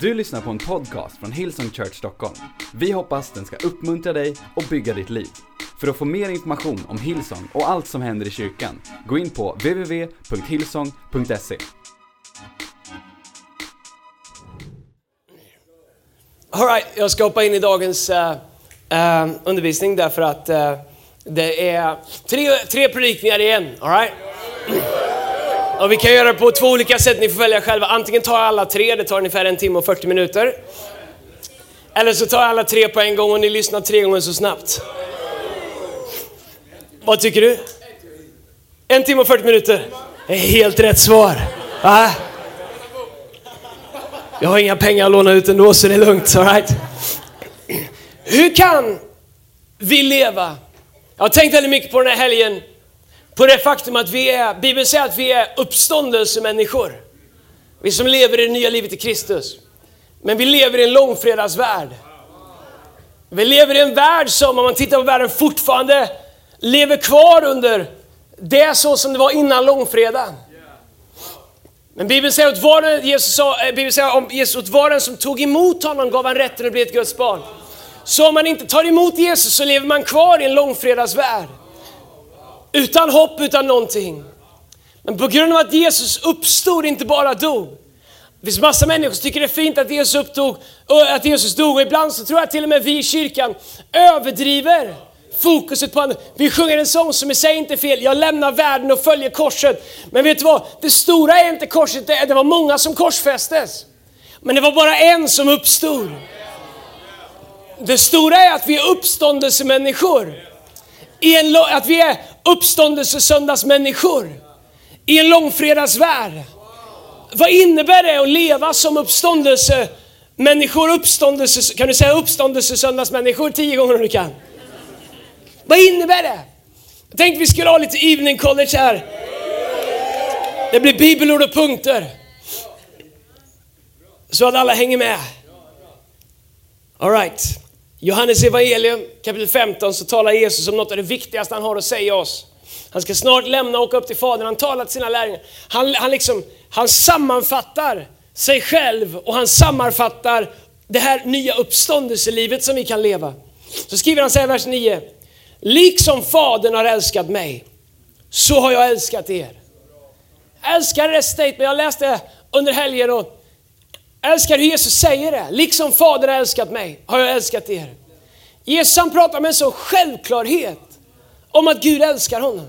Du lyssnar på en podcast från Hillsong Church Stockholm. Vi hoppas den ska uppmuntra dig och bygga ditt liv. För att få mer information om Hillsong och allt som händer i kyrkan, gå in på www.hillsong.se. Alright, jag ska hoppa in i dagens uh, uh, undervisning därför att uh, det är tre, tre predikningar igen. All right? Och vi kan göra det på två olika sätt, ni får välja själva. Antingen tar jag alla tre, det tar ungefär en timme och 40 minuter. Eller så tar jag alla tre på en gång och ni lyssnar tre gånger så snabbt. Vad tycker du? En timme och 40 minuter? Det är helt rätt svar. Va? Jag har inga pengar att låna ut ändå så det är lugnt. All right? Hur kan vi leva? Jag har tänkt väldigt mycket på den här helgen på det faktum att vi är, Bibeln säger att vi är uppståndelsemänniskor. Vi som lever i det nya livet i Kristus. Men vi lever i en långfredagsvärld. Vi lever i en värld som, om man tittar på världen, fortfarande lever kvar under det så som det var innan långfredagen. Men Bibeln säger att var den, Jesus sa, eh, Bibeln säger om Jesus, att var den som tog emot honom gav han rätten att bli ett Guds barn. Så om man inte tar emot Jesus så lever man kvar i en långfredagsvärld. Utan hopp, utan någonting. Men på grund av att Jesus uppstod, inte bara dog. Det finns massa människor som tycker det är fint att Jesus upptog, att Jesus dog och ibland så tror jag till och med vi i kyrkan överdriver fokuset på andra. Vi sjunger en sång som i sig inte är fel, jag lämnar världen och följer korset. Men vet du vad? Det stora är inte korset, det var många som korsfästes. Men det var bara en som uppstod. Det stora är att vi är uppståndelsemänniskor. I en, att vi är uppståndelsesöndagsmänniskor i en långfredagsvärld. Vad innebär det att leva som uppståndelsemänniskor? Uppståndelse, kan du säga uppståndelsesöndagsmänniskor tio gånger om du kan? Vad innebär det? Jag tänkte vi skulle ha lite evening college här. Det blir bibelord och punkter. Så att alla hänger med. All right. Johannes evangelium kapitel 15 så talar Jesus om något av det viktigaste han har att säga oss. Han ska snart lämna och åka upp till Fadern. Han talar till sina lärjungar. Han, han, liksom, han sammanfattar sig själv och han sammanfattar det här nya uppståndelselivet som vi kan leva. Så skriver han så här i vers 9. Liksom Fadern har älskat mig, så har jag älskat er. Jag älskar det statement, jag läste under helgen och älskar hur Jesus säger det. Liksom Fadern har älskat mig, har jag älskat er. Jesus han pratar med en sån självklarhet om att Gud älskar honom.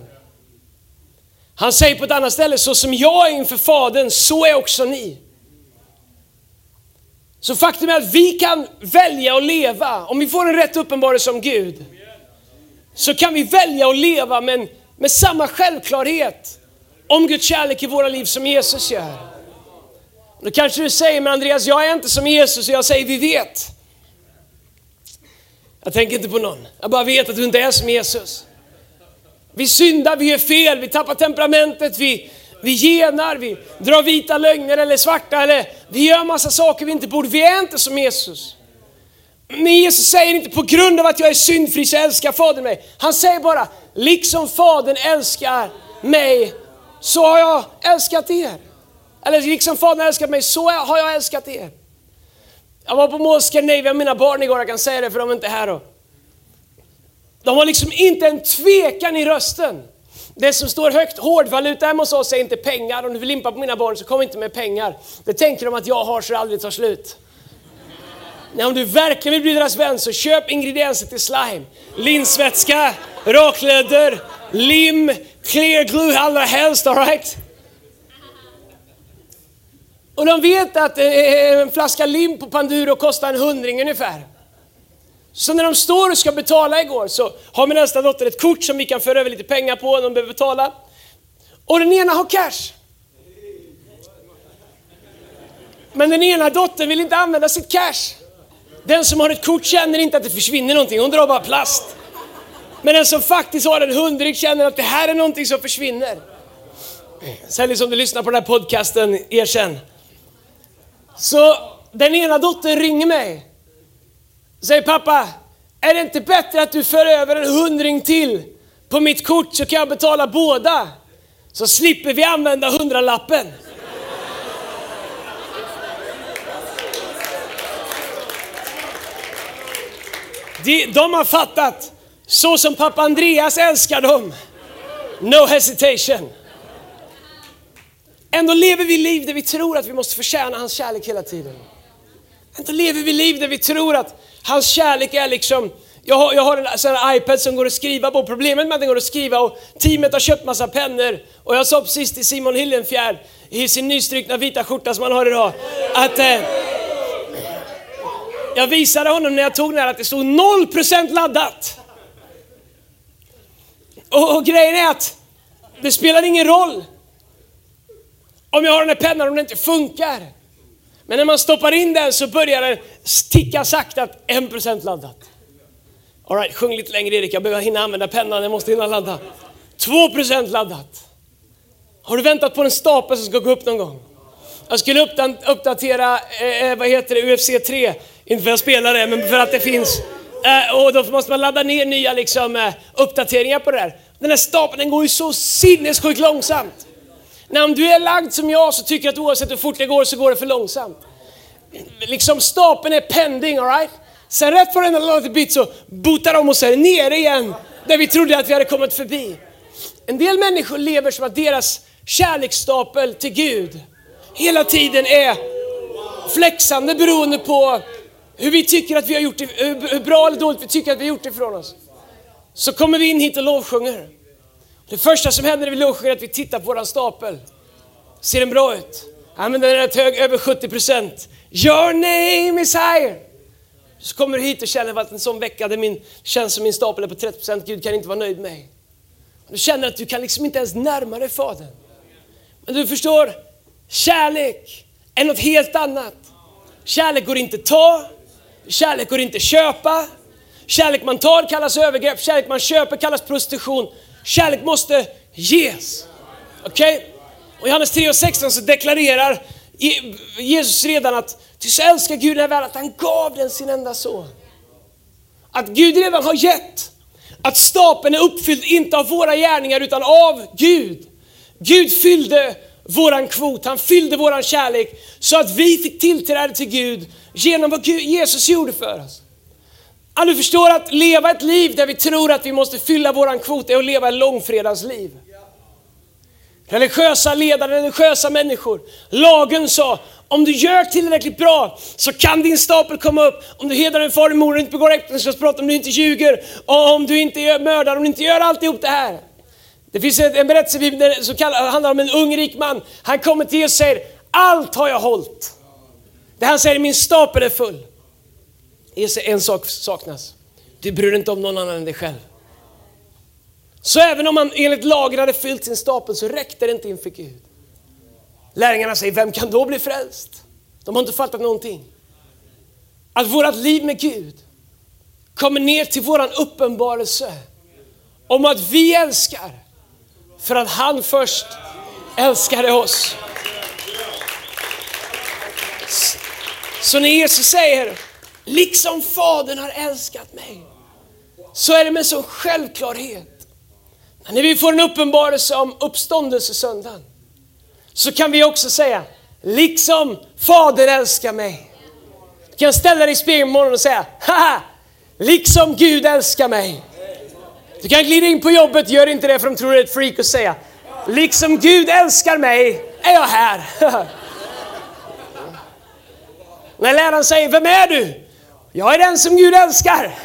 Han säger på ett annat ställe, så som jag är inför Fadern, så är också ni. Så faktum är att vi kan välja att leva, om vi får en rätt uppenbarelse om Gud, så kan vi välja att leva med, med samma självklarhet om Guds kärlek i våra liv som Jesus gör. Då kanske du säger, men Andreas jag är inte som Jesus och jag säger vi vet. Jag tänker inte på någon, jag bara vet att du inte är som Jesus. Vi syndar, vi gör fel, vi tappar temperamentet, vi, vi genar, vi drar vita lögner eller svarta eller vi gör massa saker vi inte borde. Vi är inte som Jesus. Men Jesus säger inte på grund av att jag är syndfri så älskar Fadern mig. Han säger bara, liksom Fadern älskar mig så har jag älskat er. Eller liksom Fadern har älskat mig så har jag älskat er. Jag var på Mall Scandinavia med mina barn igår, jag kan säga det för de är inte här då. De har liksom inte en tvekan i rösten. Det som står högt, hårdvaluta hemma hos oss är inte pengar. Om du vill limpa på mina barn så kom inte med pengar. Det tänker de att jag har så det aldrig tar slut. Nej, om du verkligen vill bli deras vän så köp ingredienser till slime. Linsvätska, raklödder, lim, clear glue allra helst, alright? Och de vet att eh, en flaska lim på Panduro kostar en hundring ungefär. Så när de står och ska betala igår så har min äldsta dotter ett kort som vi kan föra över lite pengar på när de behöver betala. Och den ena har cash. Men den ena dottern vill inte använda sitt cash. Den som har ett kort känner inte att det försvinner någonting, hon drar bara plast. Men den som faktiskt har en hundring känner att det här är någonting som försvinner. Sälj som du lyssnar på den här podcasten, erkänn. Så den ena dottern ringer mig. Säger pappa, är det inte bättre att du för över en hundring till på mitt kort så kan jag betala båda? Så slipper vi använda hundralappen. De, de har fattat, så som pappa Andreas älskar dem. No hesitation. Ändå lever vi liv där vi tror att vi måste förtjäna hans kärlek hela tiden. Ändå lever vi liv där vi tror att hans kärlek är liksom, jag har, jag har en sån här iPad som går att skriva på. Problemet med att den går att skriva och teamet har köpt massa pennor. Och jag sa precis till Simon Hillenfjärd i sin nystrukna vita skjorta som han har idag, att eh, jag visade honom när jag tog den här att det stod 0% laddat. Och, och grejen är att det spelar ingen roll om jag har den här pennan om den inte funkar. Men när man stoppar in den så börjar den ticka sakta, 1% laddat. Alright, sjung lite längre Erik, jag behöver hinna använda pennan, jag måste hinna ladda. 2% laddat. Har du väntat på en stapel som ska gå upp någon gång? Jag skulle uppdatera, eh, eh, vad heter det, UFC 3. Inte för att jag spelar det, men för att det finns. Eh, och då måste man ladda ner nya liksom, eh, uppdateringar på det där. Den här stapeln den går ju så sinnessjukt långsamt. När om du är lagd som jag så tycker jag att oavsett hur fort det går så går det för långsamt. Liksom stapeln är pending, alright? Sen rätt på den har laddat bit så botar de oss här nere igen, där vi trodde att vi hade kommit förbi. En del människor lever som att deras kärleksstapel till Gud hela tiden är flexande beroende på hur vi tycker att vi har gjort det, hur bra eller dåligt vi tycker att vi har gjort det ifrån oss. Så kommer vi in hit och lovsjunger. Det första som händer när vi är att vi tittar på våran stapel. Ser den bra ut? Ja men den är rätt hög, över 70 procent. Your name is higher. Så kommer du hit och känner att en sån vecka där min, känns som min stapel är på 30 procent, Gud kan inte vara nöjd med mig. Du känner att du kan liksom inte ens närma dig Fadern. Men du förstår, kärlek är något helt annat. Kärlek går inte att ta, kärlek går inte att köpa. Kärlek man tar kallas övergrepp, kärlek man köper kallas prostitution. Kärlek måste ges. Okej? Okay? Och i Johannes 3 och 16 så deklarerar Jesus redan att ty så älskar Gud den här världen att han gav den sin enda son. Att Gud redan har gett. Att stapeln är uppfylld, inte av våra gärningar utan av Gud. Gud fyllde våran kvot, han fyllde våran kärlek så att vi fick tillträde till Gud genom vad Jesus gjorde för oss. Du förstår att leva ett liv där vi tror att vi måste fylla våran kvot är att leva ett långfredagsliv. Religiösa ledare, religiösa människor. Lagen sa, om du gör tillräckligt bra så kan din stapel komma upp. Om du hedrar din far och mor, och inte begår äktenskapsbrott, om du inte ljuger, och om du inte mördar, om du inte gör alltihop det här. Det finns en berättelse som handlar om en ung rik man. Han kommer till Jesus och säger, allt har jag hållit. Det han säger, min stapel är full. Jesus en sak saknas. Du bryr dig inte om någon annan än dig själv. Så även om man enligt lagen hade fyllt sin stapel så räckte det inte inför Gud. Lärjungarna säger, vem kan då bli frälst? De har inte fattat någonting. Att vårt liv med Gud kommer ner till våran uppenbarelse om att vi älskar för att han först älskade oss. Så när Jesus säger, liksom Fadern har älskat mig, så är det med sån självklarhet. När vi får en uppenbarelse om uppståndelsesöndagen, så kan vi också säga, liksom Fadern älskar mig. Du kan ställa dig i spegeln morgon och säga, haha, liksom Gud älskar mig. Du kan glida in på jobbet, gör inte det för de tror du är ett freak och säga, liksom Gud älskar mig är jag här. När läraren säger, vem är du? Jag är den som Gud älskar.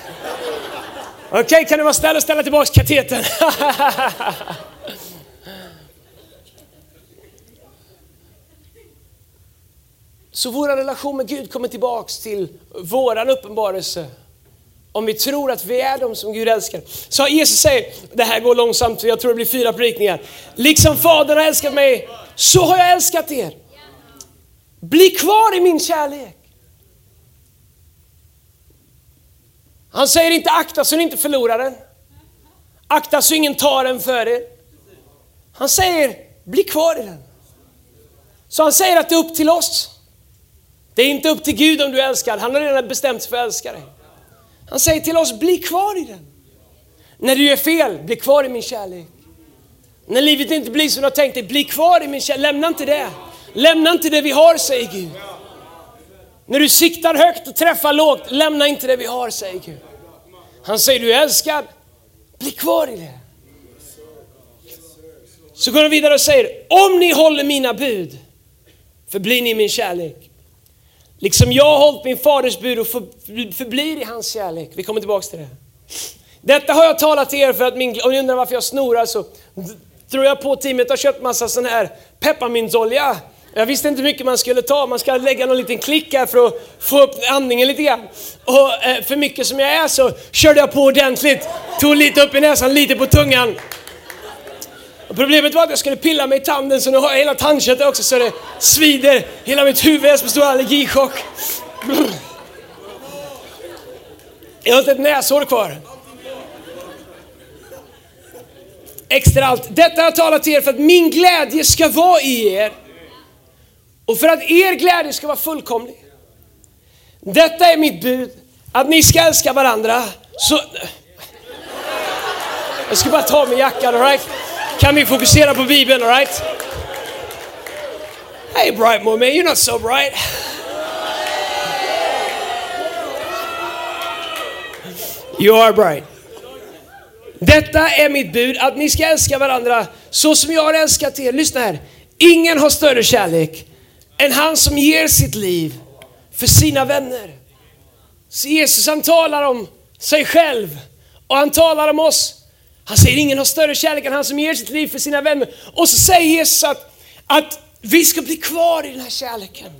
Okej, okay, kan du vara snäll och ställa tillbaka katetern? Så vår relation med Gud kommer tillbaks till våran uppenbarelse. Om vi tror att vi är de som Gud älskar. Så Jesus säger, det här går långsamt, jag tror det blir fyra predikningar. Liksom Fadern har älskat mig, så har jag älskat er. Bli kvar i min kärlek. Han säger inte akta så ni inte förlorar den. Akta så ingen tar den för er. Han säger, bli kvar i den. Så han säger att det är upp till oss. Det är inte upp till Gud om du älskar, han har redan bestämt sig för att älska dig. Han säger till oss, bli kvar i den. När du gör fel, bli kvar i min kärlek. När livet inte blir som du har tänkt dig, bli kvar i min kärlek. Lämna inte det. Lämna inte det vi har, säger Gud. När du siktar högt och träffar lågt, lämna inte det vi har, säger Gud. Han säger du är älskad, bli kvar i det. Så går han vidare och säger, om ni håller mina bud, förblir ni min kärlek. Liksom jag har hållit min faders bud och förblir i hans kärlek. Vi kommer tillbaka till det. Detta har jag talat till er för att min, om ni undrar varför jag snorar så tror jag på teamet har köpt massa sån här pepparmyntsolja jag visste inte hur mycket man skulle ta, man ska lägga någon liten klick här för att få upp andningen lite grann. Och eh, för mycket som jag är så körde jag på ordentligt, tog lite upp i näsan, lite på tungan. Och problemet var att jag skulle pilla mig i tanden så nu har jag hela tandköttet också så det svider. Hela mitt huvud är som en stor allergichock. Jag har inte ett näshår kvar. Extra allt. Detta har jag talat till er för att min glädje ska vara i er. Och för att er glädje ska vara fullkomlig. Detta är mitt bud, att ni ska älska varandra. Så... Jag ska bara ta min jacka, alright? Kan vi fokusera på Bibeln, alright? Hey Bright man, you're not so bright. You are bright. Detta är mitt bud, att ni ska älska varandra så som jag har älskat er. Lyssna här. Ingen har större kärlek än han som ger sitt liv för sina vänner. Så Jesus han talar om sig själv och han talar om oss. Han säger ingen har större kärlek än han som ger sitt liv för sina vänner. Och så säger Jesus att, att vi ska bli kvar i den här kärleken.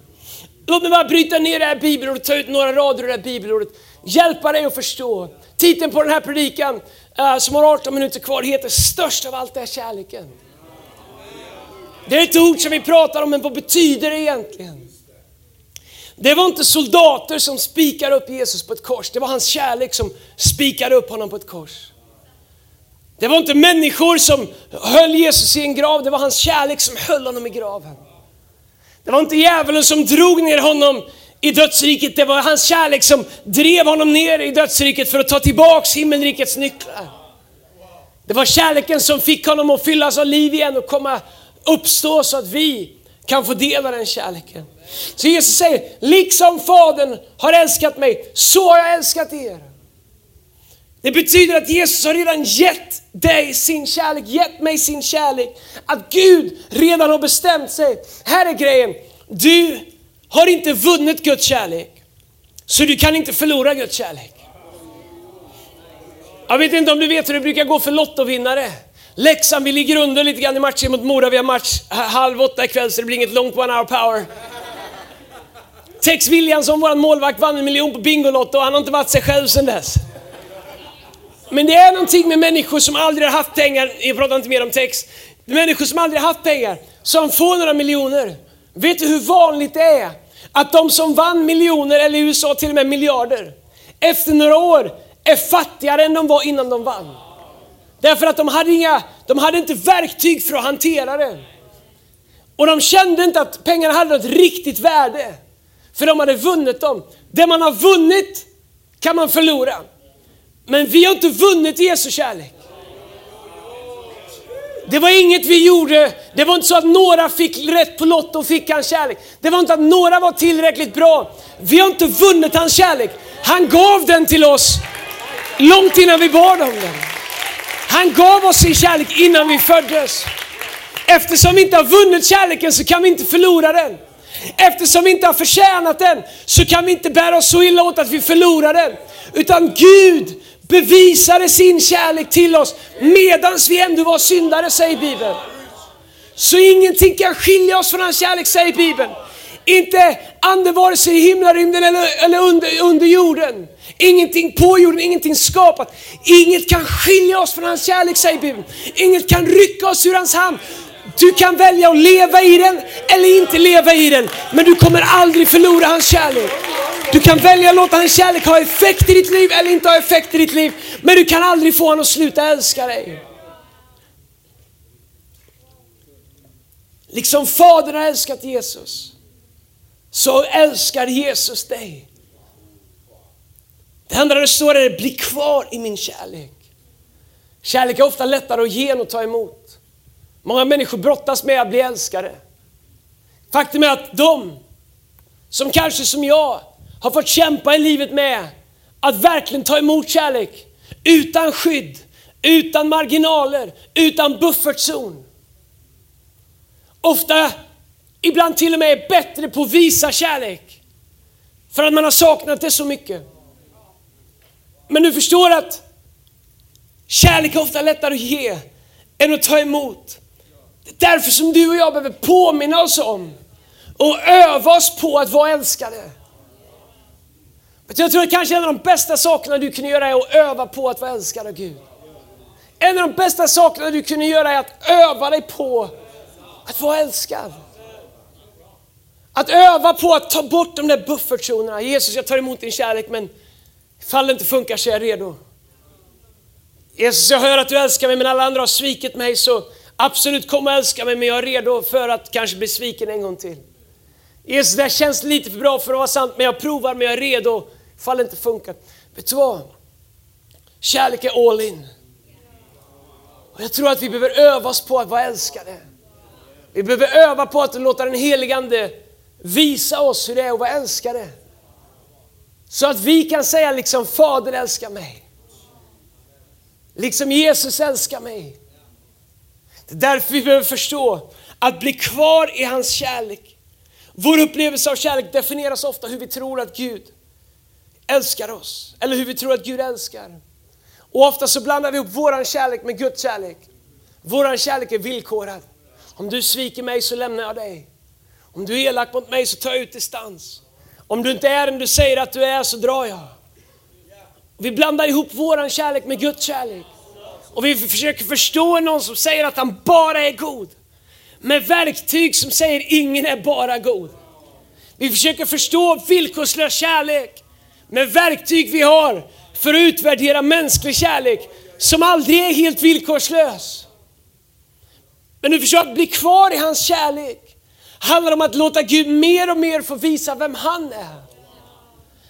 Låt mig bara bryta ner det här bibelordet ta ut några rader ur det här bibelordet. Hjälpa dig att förstå. Titeln på den här predikan eh, som har 18 minuter kvar heter Störst av allt är kärleken. Det är ett ord som vi pratar om, men vad betyder det egentligen? Det var inte soldater som spikar upp Jesus på ett kors, det var hans kärlek som spikade upp honom på ett kors. Det var inte människor som höll Jesus i en grav, det var hans kärlek som höll honom i graven. Det var inte djävulen som drog ner honom i dödsriket, det var hans kärlek som drev honom ner i dödsriket för att ta tillbaks himmelrikets nycklar. Det var kärleken som fick honom att fyllas av liv igen och komma uppstå så att vi kan få del av den kärleken. Så Jesus säger, liksom Fadern har älskat mig, så har jag älskat er. Det betyder att Jesus har redan gett dig sin kärlek, gett mig sin kärlek. Att Gud redan har bestämt sig. Här är grejen, du har inte vunnit Guds kärlek. Så du kan inte förlora Guds kärlek. Jag vet inte om du vet hur det brukar gå för lottovinnare. Leksand, vi ligger under lite grann i matchen mot Mora. Vi har match halv åtta ikväll så det blir inget långt one hour power. Tex Williamson, vår målvakt, vann en miljon på Bingolotto och han har inte varit sig själv sedan dess. Men det är någonting med människor som aldrig har haft pengar, jag pratar inte mer om Tex, människor som aldrig har haft pengar, som får några miljoner. Vet du hur vanligt det är att de som vann miljoner, eller i USA till och med miljarder, efter några år är fattigare än de var innan de vann? Därför att de hade, inga, de hade inte verktyg för att hantera det. Och de kände inte att pengarna hade något riktigt värde. För de hade vunnit dem. Det man har vunnit kan man förlora. Men vi har inte vunnit Jesu kärlek. Det var inget vi gjorde. Det var inte så att några fick rätt på Lotto och fick hans kärlek. Det var inte att några var tillräckligt bra. Vi har inte vunnit hans kärlek. Han gav den till oss långt innan vi bad om den. Han gav oss sin kärlek innan vi föddes. Eftersom vi inte har vunnit kärleken så kan vi inte förlora den. Eftersom vi inte har förtjänat den så kan vi inte bära oss så illa åt att vi förlorar den. Utan Gud bevisade sin kärlek till oss medans vi ändå var syndare, säger Bibeln. Så ingenting kan skilja oss från hans kärlek, säger Bibeln. Inte ande vare sig i himlarymden eller, eller under, under jorden. Ingenting på jorden, ingenting skapat. Inget kan skilja oss från hans kärlek, säger Bibeln. Inget kan rycka oss ur hans hand. Du kan välja att leva i den eller inte leva i den. Men du kommer aldrig förlora hans kärlek. Du kan välja att låta hans kärlek ha effekt i ditt liv eller inte ha effekt i ditt liv. Men du kan aldrig få honom att sluta älska dig. Liksom Fadern har älskat Jesus, så älskar Jesus dig. Det enda det står är, bli kvar i min kärlek. Kärlek är ofta lättare att ge än att ta emot. Många människor brottas med att bli älskade. Faktum är att de som kanske som jag har fått kämpa i livet med att verkligen ta emot kärlek utan skydd, utan marginaler, utan buffertzon. Ofta, ibland till och med är bättre på att visa kärlek. För att man har saknat det så mycket. Men du förstår att kärlek är ofta lättare att ge än att ta emot. Det är därför som du och jag behöver påminna oss om och öva oss på att vara älskade. Jag tror att kanske en av de bästa sakerna du kunde göra är att öva på att vara älskad av Gud. En av de bästa sakerna du kunde göra är att öva dig på att vara älskad. Att öva på att ta bort de där buffertzonerna. Jesus, jag tar emot din kärlek men ifall det inte funkar så är jag redo. Jesus, jag hör att du älskar mig men alla andra har svikit mig så absolut kom och älska mig men jag är redo för att kanske bli sviken en gång till. Jesus, det här känns lite för bra för att vara sant men jag provar men jag är redo ifall det inte funkar. Vet du vad? Kärlek är all in. Och jag tror att vi behöver öva oss på att vara älskade. Vi behöver öva på att låta den heligande visa oss hur det är att vara älskade. Så att vi kan säga liksom Fader älskar mig. Liksom Jesus älskar mig. Det är därför vi behöver förstå att bli kvar i hans kärlek. Vår upplevelse av kärlek definieras ofta hur vi tror att Gud älskar oss. Eller hur vi tror att Gud älskar. Och ofta så blandar vi ihop våran kärlek med Guds kärlek. Våran kärlek är villkorad. Om du sviker mig så lämnar jag dig. Om du är elak mot mig så tar jag ut distans. Om du inte är den du säger att du är så drar jag. Vi blandar ihop våran kärlek med Guds kärlek. Och vi försöker förstå någon som säger att han bara är god. Med verktyg som säger ingen är bara god. Vi försöker förstå villkorslös kärlek med verktyg vi har för att utvärdera mänsklig kärlek som aldrig är helt villkorslös. Men du försöker bli kvar i hans kärlek handlar om att låta Gud mer och mer få visa vem han är.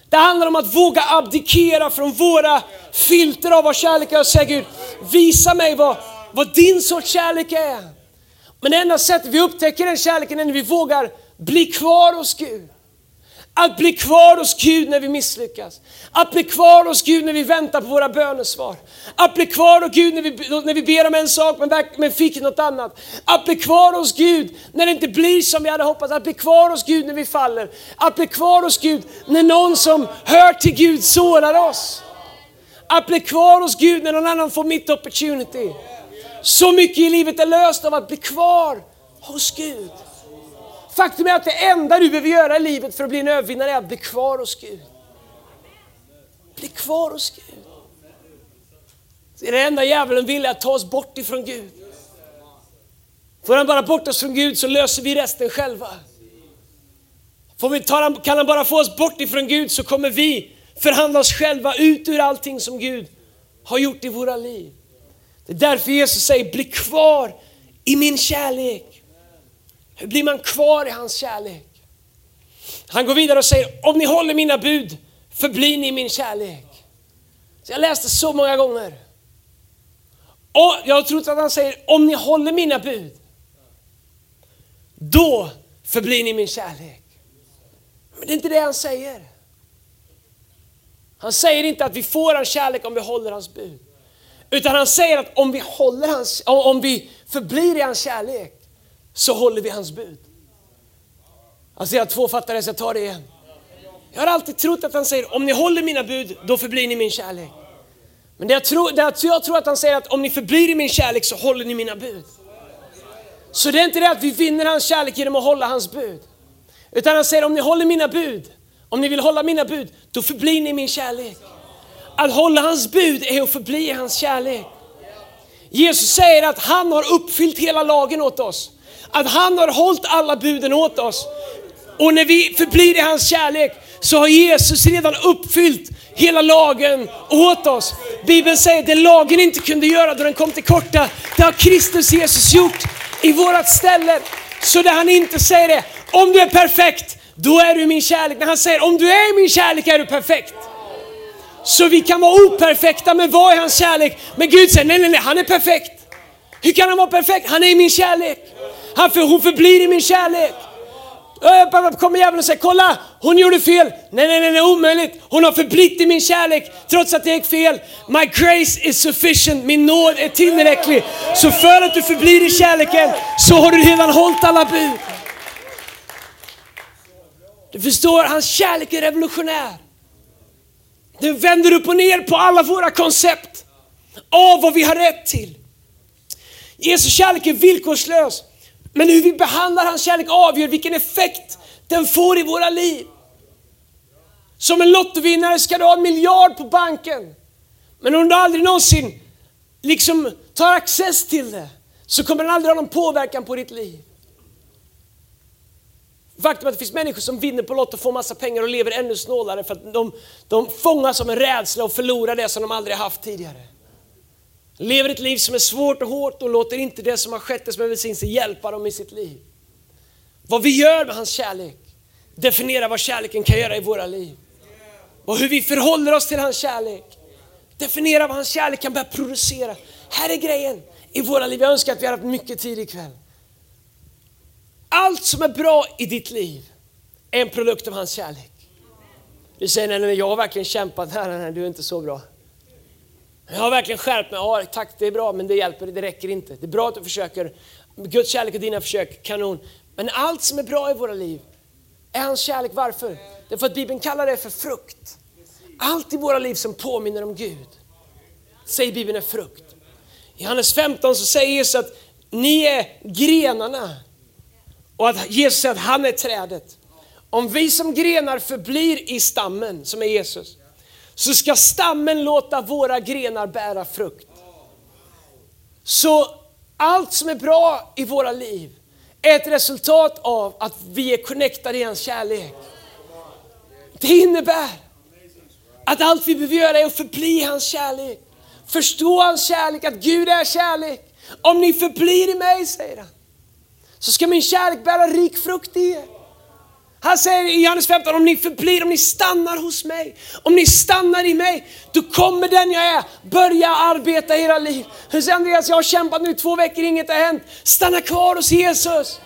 Det handlar om att våga abdikera från våra filter av vad kärlek är och säga Gud, visa mig vad, vad din sorts kärlek är. Men det enda sättet vi upptäcker den kärleken är när vi vågar bli kvar hos Gud. Att bli kvar hos Gud när vi misslyckas. Att bli kvar hos Gud när vi väntar på våra bönesvar. Att bli kvar hos Gud när vi, när vi ber om en sak men, men fick något annat. Att bli kvar hos Gud när det inte blir som vi hade hoppats. Att bli kvar hos Gud när vi faller. Att bli kvar hos Gud när någon som hör till Gud sårar oss. Att bli kvar hos Gud när någon annan får mitt opportunity. Så mycket i livet är löst av att bli kvar hos Gud. Faktum är att det enda du behöver göra i livet för att bli en övervinnare är att bli kvar hos Gud. Bli kvar hos Gud. Det är det enda djävulen vill är att ta oss bort ifrån Gud. Får han bara bort oss från Gud så löser vi resten själva. Får vi ta, kan han bara få oss bort ifrån Gud så kommer vi förhandla oss själva ut ur allting som Gud har gjort i våra liv. Det är därför Jesus säger, bli kvar i min kärlek. Hur blir man kvar i hans kärlek? Han går vidare och säger, om ni håller mina bud förblir ni min kärlek. Så jag läste så många gånger. Och jag har trott att han säger, om ni håller mina bud, då förblir ni min kärlek. Men det är inte det han säger. Han säger inte att vi får hans kärlek om vi håller hans bud. Utan han säger att om vi, håller hans, om vi förblir i hans kärlek, så håller vi hans bud. Alltså jag har två fattare så jag tar det igen. Jag har alltid trott att han säger, om ni håller mina bud, då förblir ni min kärlek. Men det jag, tror, det jag tror att han säger att om ni förblir i min kärlek så håller ni mina bud. Så det är inte det att vi vinner hans kärlek genom att hålla hans bud. Utan han säger om ni håller mina bud, om ni vill hålla mina bud, då förblir ni min kärlek. Att hålla hans bud är att förbli i hans kärlek. Jesus säger att han har uppfyllt hela lagen åt oss att han har hållit alla buden åt oss. Och när vi förblir i hans kärlek så har Jesus redan uppfyllt hela lagen åt oss. Bibeln säger att det lagen inte kunde göra då den kom till korta, det har Kristus Jesus gjort i vårat ställe. Så det han inte säger det, om du är perfekt, då är du i min kärlek. När han säger, om du är i min kärlek är du perfekt. Så vi kan vara operfekta men vad är hans kärlek. Men Gud säger, nej, nej, nej, han är perfekt. Hur kan han vara perfekt? Han är i min kärlek. Han för, hon förblir i min kärlek. Då kommer djävulen och säger, kolla, hon gjorde fel. Nej, nej, nej, nej, omöjligt. Hon har förblivit i min kärlek trots att det gick fel. My grace is sufficient, min nåd är tillräcklig. Så för att du förblir i kärleken så har du redan hållit alla bud. Du förstår, hans kärlek är revolutionär. Den vänder upp och ner på alla våra koncept av vad vi har rätt till. Jesu kärlek är villkorslös. Men hur vi behandlar hans kärlek avgör vilken effekt den får i våra liv. Som en lottovinnare ska du ha en miljard på banken. Men om du aldrig någonsin liksom tar access till det så kommer den aldrig ha någon påverkan på ditt liv. Faktum är att det finns människor som vinner på Lotto, får massa pengar och lever ännu snålare för att de, de fångas av en rädsla och förlorar det som de aldrig haft tidigare. Lever ett liv som är svårt och hårt och låter inte det som har skett, det som är välsignelse, hjälpa dem i sitt liv. Vad vi gör med hans kärlek definierar vad kärleken kan göra i våra liv. Och hur vi förhåller oss till hans kärlek definierar vad hans kärlek kan börja producera. Här är grejen i våra liv. Jag önskar att vi hade haft mycket tid ikväll. Allt som är bra i ditt liv är en produkt av hans kärlek. Du säger, nej, nej jag har verkligen kämpat, nej, nej, du är inte så bra. Jag har verkligen skärpt mig, ja tack det är bra men det hjälper, det räcker inte. Det är bra att du försöker, Guds kärlek och dina försök, kanon. Men allt som är bra i våra liv är hans kärlek, varför? Därför att Bibeln kallar det för frukt. Allt i våra liv som påminner om Gud, säger Bibeln är frukt. I Johannes 15 så säger Jesus att ni är grenarna och att Jesus säger att han är trädet. Om vi som grenar förblir i stammen, som är Jesus, så ska stammen låta våra grenar bära frukt. Så allt som är bra i våra liv är ett resultat av att vi är connectade i hans kärlek. Det innebär att allt vi behöver göra är att förbli i hans kärlek. Förstå hans kärlek, att Gud är kärlek. Om ni förblir i mig, säger han, så ska min kärlek bära rik frukt i er. Han säger i Johannes 15, om ni förblir, om ni stannar hos mig, om ni stannar i mig, då kommer den jag är börja arbeta hela era liv. Hur säger Andreas, jag har kämpat nu två veckor, inget har hänt. Stanna kvar hos Jesus.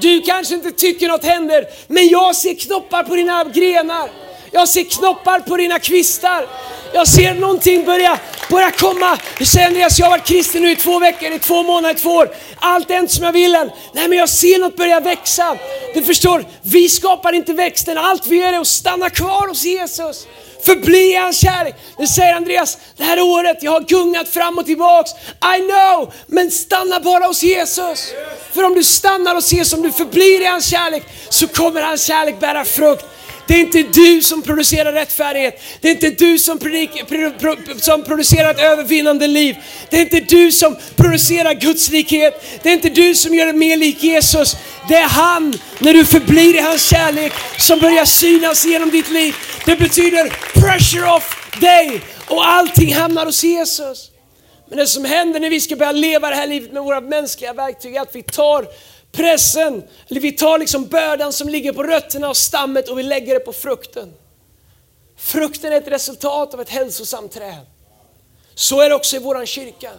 Du kanske inte tycker något händer, men jag ser knoppar på dina grenar. Jag ser knoppar på dina kvistar. Jag ser någonting börja, börja komma. Du säger Andreas, jag har varit kristen nu i två veckor, i två månader, i två år. Allt är inte som jag vill än. Nej men jag ser något börja växa. Du förstår, vi skapar inte växten. Allt vi gör är att stanna kvar hos Jesus. Förbli i hans kärlek. Nu säger Andreas, det här året, jag har gungat fram och tillbaks. I know, men stanna bara hos Jesus. För om du stannar hos Jesus, om du förblir i hans kärlek, så kommer hans kärlek bära frukt. Det är inte du som producerar rättfärdighet. Det är inte du som, predik, pro, som producerar ett övervinnande liv. Det är inte du som producerar Guds likhet. Det är inte du som gör dig mer lik Jesus. Det är han, när du förblir i hans kärlek, som börjar synas genom ditt liv. Det betyder pressure off dig och allting hamnar hos Jesus. Men det som händer när vi ska börja leva det här livet med våra mänskliga verktyg är att vi tar pressen, eller vi tar liksom bördan som ligger på rötterna av stammet och vi lägger det på frukten. Frukten är ett resultat av ett hälsosamt träd. Så är det också i vår kyrka.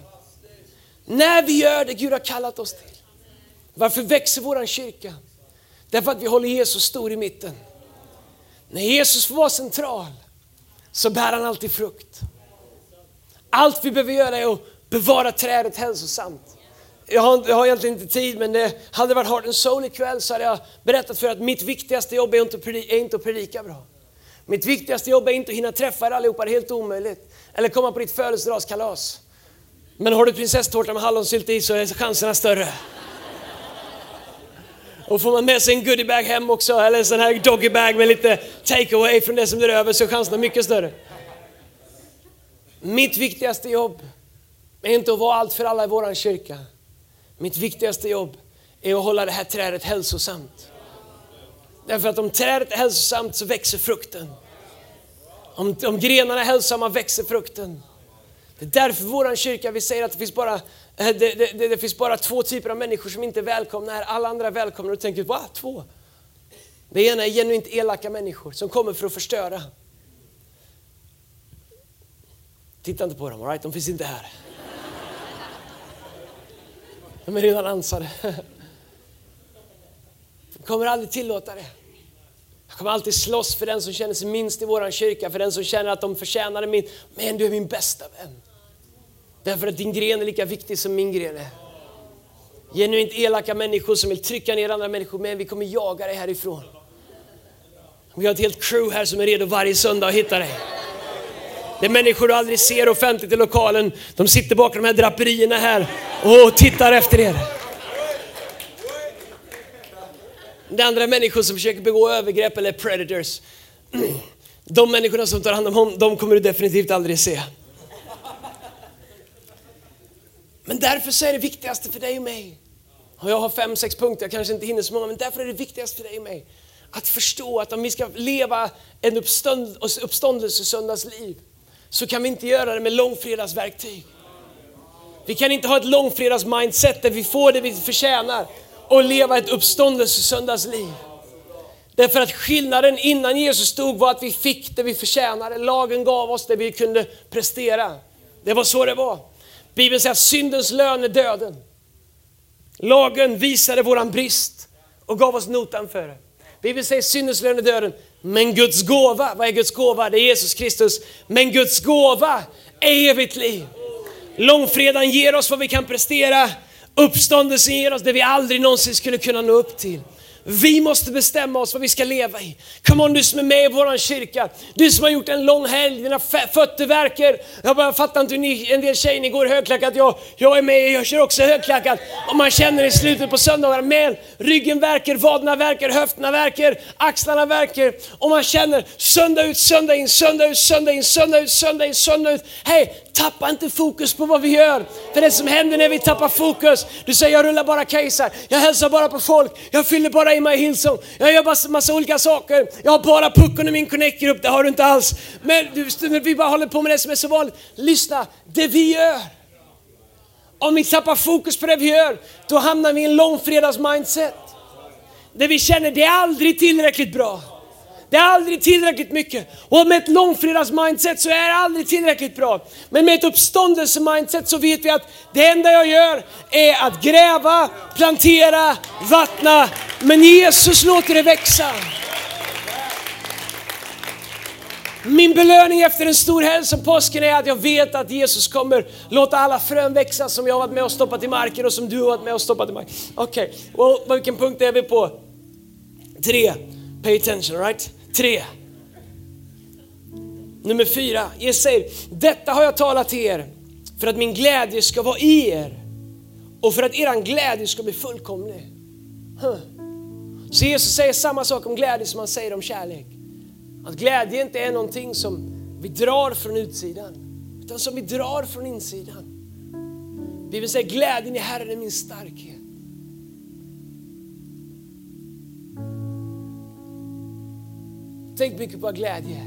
När vi gör det Gud har kallat oss till. Varför växer vår kyrka? Därför att vi håller Jesus stor i mitten. När Jesus får vara central så bär han alltid frukt. Allt vi behöver göra är att bevara trädet hälsosamt jag har, jag har egentligen inte tid, men eh, det hade varit Heart and Soul ikväll så hade jag berättat för er att mitt viktigaste jobb är inte, är inte att predika bra. Mitt viktigaste jobb är inte att hinna träffa er allihopa, det är helt omöjligt. Eller komma på ditt födelsedagskalas. Men har du prinsesstårta med hallonsylt i så är chanserna större. Och får man med sig en goodiebag hem också, eller en sån här doggybag med lite takeaway från det som blir över, så är chanserna mycket större. Mitt viktigaste jobb är inte att vara allt för alla i våran kyrka. Mitt viktigaste jobb är att hålla det här trädet hälsosamt. Därför att om trädet är hälsosamt så växer frukten. Om, om grenarna är hälsosamma växer frukten. Det är därför vår kyrka, vi säger att det finns, bara, eh, det, det, det, det, finns bara två typer av människor som inte är välkomna här. Alla andra är välkomna. Och du tänker, va? Två? Det ena är genuint elaka människor som kommer för att förstöra. Titta inte på dem, all right? de finns inte här. De är redan ansade. De Jag kommer aldrig tillåta det. Jag kommer alltid slåss för den som känner sig minst i vår kyrka, för den som känner att de förtjänar det min. Men du är min bästa vän. Därför att din gren är lika viktig som min gren är. Genuint elaka människor som vill trycka ner andra människor, men vi kommer jaga dig härifrån. Vi har ett helt crew här som är redo varje söndag att hitta dig. Det är människor du aldrig ser offentligt i lokalen. De sitter bakom de här draperierna här och tittar efter er. Det andra är människor som försöker begå övergrepp eller predators. De människorna som tar hand om honom, de kommer du definitivt aldrig se. Men därför så är det viktigaste för dig och mig, och jag har fem, sex punkter, jag kanske inte hinner så många, men därför är det viktigaste för dig och mig att förstå att om vi ska leva en uppstånd, uppståndelsesöndagsliv så kan vi inte göra det med långfredagsverktyg. Vi kan inte ha ett långfredagsmindset där vi får det vi förtjänar och leva ett uppståndelsesöndagsliv. Därför att skillnaden innan Jesus stod var att vi fick det vi förtjänade. Lagen gav oss det vi kunde prestera. Det var så det var. Bibeln säger att syndens lön är döden. Lagen visade våran brist och gav oss notan för det. Bibeln säger syndens lön är döden. Men Guds gåva, vad är Guds gåva? Det är Jesus Kristus. Men Guds gåva är evigt liv. Långfredagen ger oss vad vi kan prestera. Uppståndelsen ger oss det vi aldrig någonsin skulle kunna nå upp till. Vi måste bestämma oss vad vi ska leva i. Come on du som är med i vår kyrka. Du som har gjort en lång helg, dina fötter verkar. Jag bara fattar inte hur ni, en del tjejer ni går högklackat. Jag, jag är med, jag kör också högklackat. Och man känner i slutet på söndagar, men ryggen verkar, vaderna verkar, höfterna verkar, axlarna verkar. Och man känner söndag ut, söndag in, söndag ut, söndag in, söndag ut, söndag in, söndag ut. Hej, tappa inte fokus på vad vi gör. För det som händer när vi tappar fokus, du säger jag rullar bara kejsar, jag hälsar bara på folk, jag fyller bara i Hillsong, jag gör bara massa olika saker, jag har bara puckon i min connect-grupp, det har du inte alls. Men du, vi bara håller på med det som är så vanligt. Lyssna, det vi gör, om vi tappar fokus på det vi gör, då hamnar vi i en långfredags mindset. Där vi känner det är aldrig tillräckligt bra. Det är aldrig tillräckligt mycket. Och med ett långfredags-mindset så är det aldrig tillräckligt bra. Men med ett uppståndelse-mindset så vet vi att det enda jag gör är att gräva, plantera, vattna. Men Jesus låter det växa. Min belöning efter en stor helg som påsken är att jag vet att Jesus kommer låta alla frön växa som jag har varit med och stoppat i marken och som du har varit med och stoppat i marken. Okej, okay. well, vilken punkt är vi på? Tre. Pay attention, right? Tre. Nummer fyra, Jesus säger, detta har jag talat till er för att min glädje ska vara i er och för att er glädje ska bli fullkomlig. Huh. Så Jesus säger samma sak om glädje som han säger om kärlek. Att glädje inte är någonting som vi drar från utsidan, utan som vi drar från insidan. Vi vill säga glädjen i Herren är min starkhet. Tänk mycket på glädje.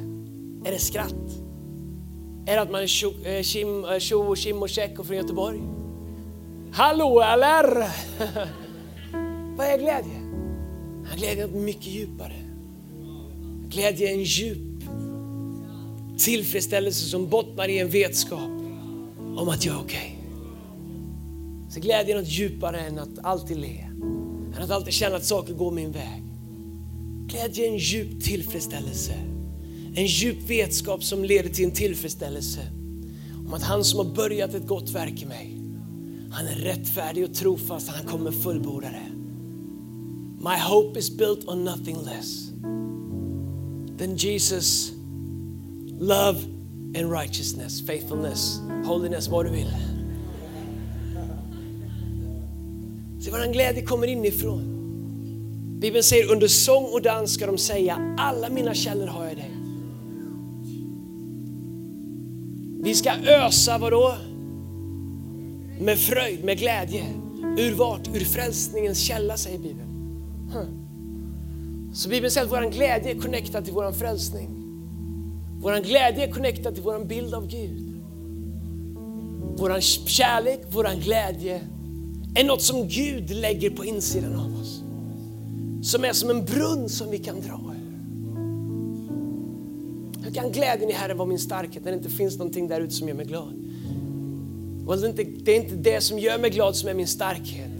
Är det skratt? Är det att man är tjo och kim och check och från Göteborg? Hallå eller? Vad är glädje? Glädje är mycket djupare. Glädje är en djup tillfredsställelse som bottnar i en vetskap om att jag är okej. Okay. Så glädje är något djupare än att alltid le, än att alltid känna att saker går min väg. Glädje är en djup tillfredsställelse. En djup vetskap som leder till en tillfredsställelse om att han som har börjat ett gott verk i mig, han är rättfärdig och trofast, han kommer fullborda det. My hope is built on nothing less than Jesus love and righteousness, faithfulness, holiness, vad du vill. Se var glädje kommer inifrån. Bibeln säger under sång och dans ska de säga, alla mina källor har jag i dig. Vi ska ösa vadå? Med fröjd, med glädje. Ur vart? Ur frälsningens källa säger Bibeln. Så Bibeln säger att vår glädje är connectad till vår frälsning. Vår glädje är connectad till vår bild av Gud. Vår kärlek, vår glädje är något som Gud lägger på insidan av oss som är som en brunn som vi kan dra Hur kan glädjen i Herren vara min starkhet när det inte finns någonting där ute som gör mig glad? det, är inte, det är inte det som gör mig glad som är min starkhet.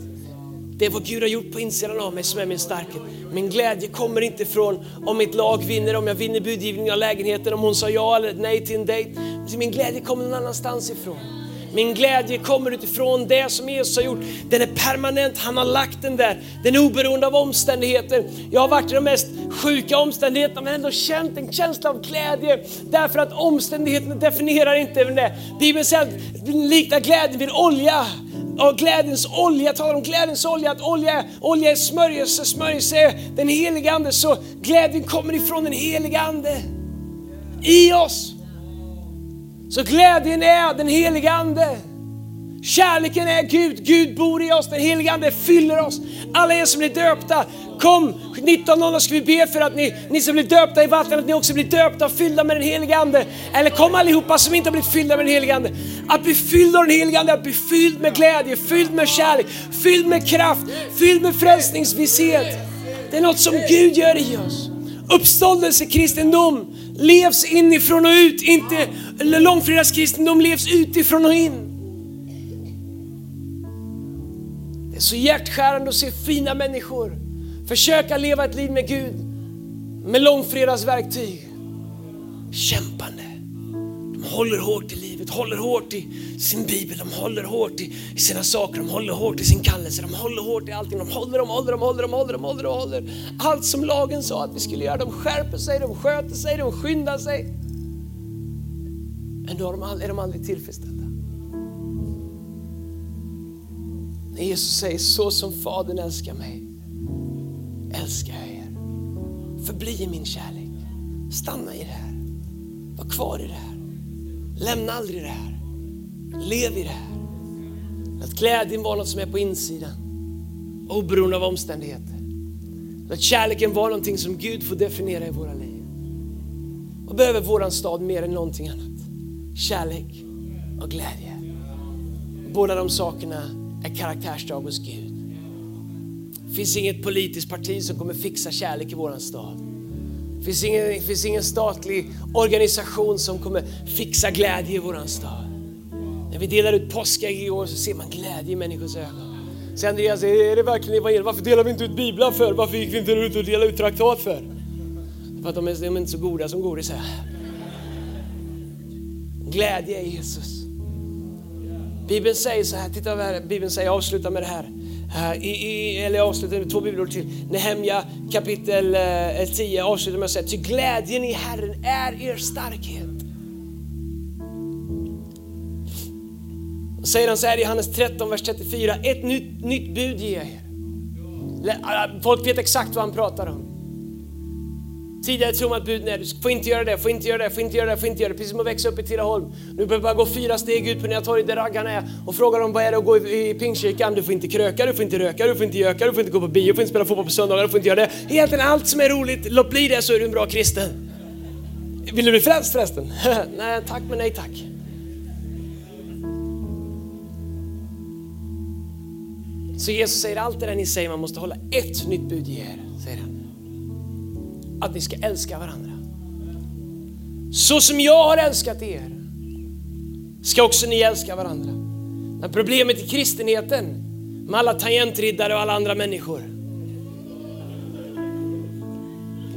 Det är vad Gud har gjort på insidan av mig som är min starkhet. Min glädje kommer inte från om mitt lag vinner, om jag vinner budgivningen av lägenheten, om hon sa ja eller nej till en dejt. Min glädje kommer någon annanstans ifrån. Min glädje kommer utifrån det som Jesus har gjort. Den är permanent, han har lagt den där. Den är oberoende av omständigheter. Jag har varit i de mest sjuka omständigheterna men ändå känt en känsla av glädje. Därför att omständigheterna definierar inte det. Bibeln säger att liknar glädjen vid olja. Och glädjens olja, talar om glädjens olja, att olja, olja är smörjelse, smörjelse är den heliga Ande. Så glädjen kommer ifrån den heliga Ande. I oss. Så glädjen är den heliga Ande. Kärleken är Gud, Gud bor i oss, den heliga Ande fyller oss. Alla er som blir döpta, kom 19.00 ska vi be för att ni, ni som blir döpta i vattnet, att ni också blir döpta och fyllda med den heliga Ande. Eller kom allihopa som inte har blivit fyllda med den heliga Ande. Att bli fylld av den heliga Ande, att bli fylld med glädje, fylld med kärlek, fylld med kraft, fylld med frälsningsvisshet. Det är något som Gud gör i oss. Uppståndelse, kristendom, levs inifrån och ut, inte långfredagskristendom levs utifrån och in. Det är så hjärtskärande att se fina människor försöka leva ett liv med Gud med långfredagsverktyg. Kämpande. De håller hårt i livet, håller hårt i sin bibel, de håller hårt i, sina saker, de håller hårt i sin kallelse, de håller hårt i allting. De håller, de håller, de håller, de håller, de håller, de håller. Allt som lagen sa att vi skulle göra. De skärper sig, de sköter sig, de skyndar sig. Men då är de aldrig tillfredsställda. När Jesus säger så som Fadern älskar mig, älskar jag er. Förbli i min kärlek. Stanna i det här. Var kvar i det här. Lämna aldrig det här. Lev i det här. Att glädjen var något som är på insidan. Oberoende av omständigheter. Att kärleken var någonting som Gud får definiera i våra liv. Vad behöver våran stad mer än någonting annat. Kärlek och glädje. Båda de sakerna är karaktärsdrag hos Gud. Det finns inget politiskt parti som kommer fixa kärlek i våran stad. Det finns ingen, det finns ingen statlig organisation som kommer fixa glädje i våran stad. När vi delar ut påskägg i år så ser man glädje i människors ögon. Så Andreas, är det verkligen evangeliet? Varför delar vi inte ut biblar för? Varför gick vi inte ut och delade ut traktat för? För att de är, de är inte så goda som godis. Glädje i Jesus. Bibeln säger så här, titta vad Bibeln säger, avsluta med det här. I, i, eller avsluta med två bibelord till. Nehemja kapitel eh, 10 avslutar med att säga, ty glädjen i Herren är er starkhet. Och säger han så här i Johannes 13, vers 34, ett nytt, nytt bud ger jag er. Folk vet exakt vad han pratar om. Tidigare tror man att buden är, du får inte göra det, får inte göra det, får inte göra det, får inte göra det. Precis som att växa upp i Tidaholm. Nu behöver bara gå fyra steg ut på Nya torget där raggarna är och fråga dem vad är det att gå i, i pingstkyrkan. Du får inte kröka, du får inte röka, du får inte göka, du får inte gå på bio, du får inte spela fotboll på söndagar, du får inte göra det. Egentligen allt som är roligt, låt bli det så är du en bra kristen. Vill du bli frälst förresten? nej tack men nej tack. Så Jesus säger allt det där ni säger, man måste hålla ett nytt bud i er, säger han att ni ska älska varandra. Så som jag har älskat er ska också ni älska varandra. Men problemet i kristenheten med alla tangentriddare och alla andra människor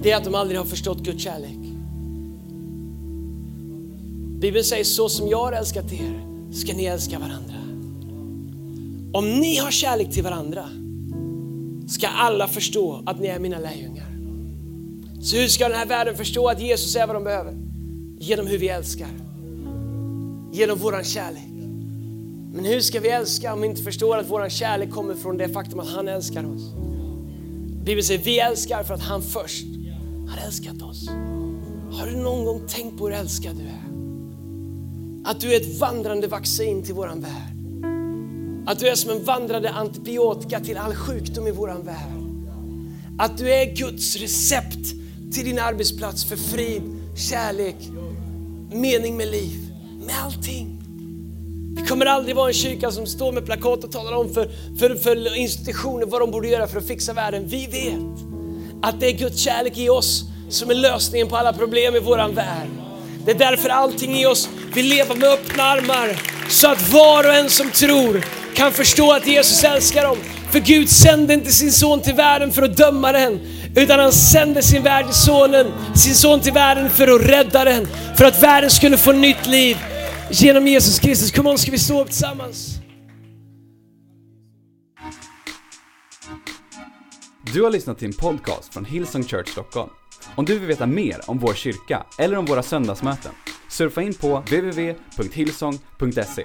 det är att de aldrig har förstått Guds kärlek. Bibeln säger så som jag har älskat er ska ni älska varandra. Om ni har kärlek till varandra ska alla förstå att ni är mina lärjungar. Så hur ska den här världen förstå att Jesus är vad de behöver? Genom hur vi älskar. Genom våran kärlek. Men hur ska vi älska om vi inte förstår att våran kärlek kommer från det faktum att han älskar oss? Bibeln säger vi älskar för att han först har älskat oss. Har du någon gång tänkt på hur älskad du är? Att du är ett vandrande vaccin till våran värld. Att du är som en vandrande antibiotika till all sjukdom i våran värld. Att du är Guds recept till din arbetsplats för frid, kärlek, mening med liv, med allting. Vi kommer aldrig vara en kyrka som står med plakat och talar om för, för, för institutioner vad de borde göra för att fixa världen. Vi vet att det är Guds kärlek i oss som är lösningen på alla problem i våran värld. Det är därför allting i oss vill leva med öppna armar så att var och en som tror kan förstå att Jesus älskar dem För Gud sände inte sin son till världen för att döma den, utan han sände sin, värld sonen, sin son till världen för att rädda den, för att världen skulle få nytt liv genom Jesus Kristus. Kom on, ska vi stå upp tillsammans? Du har lyssnat till en podcast från Hillsong Church Stockholm. Om du vill veta mer om vår kyrka eller om våra söndagsmöten, surfa in på www.hillsong.se.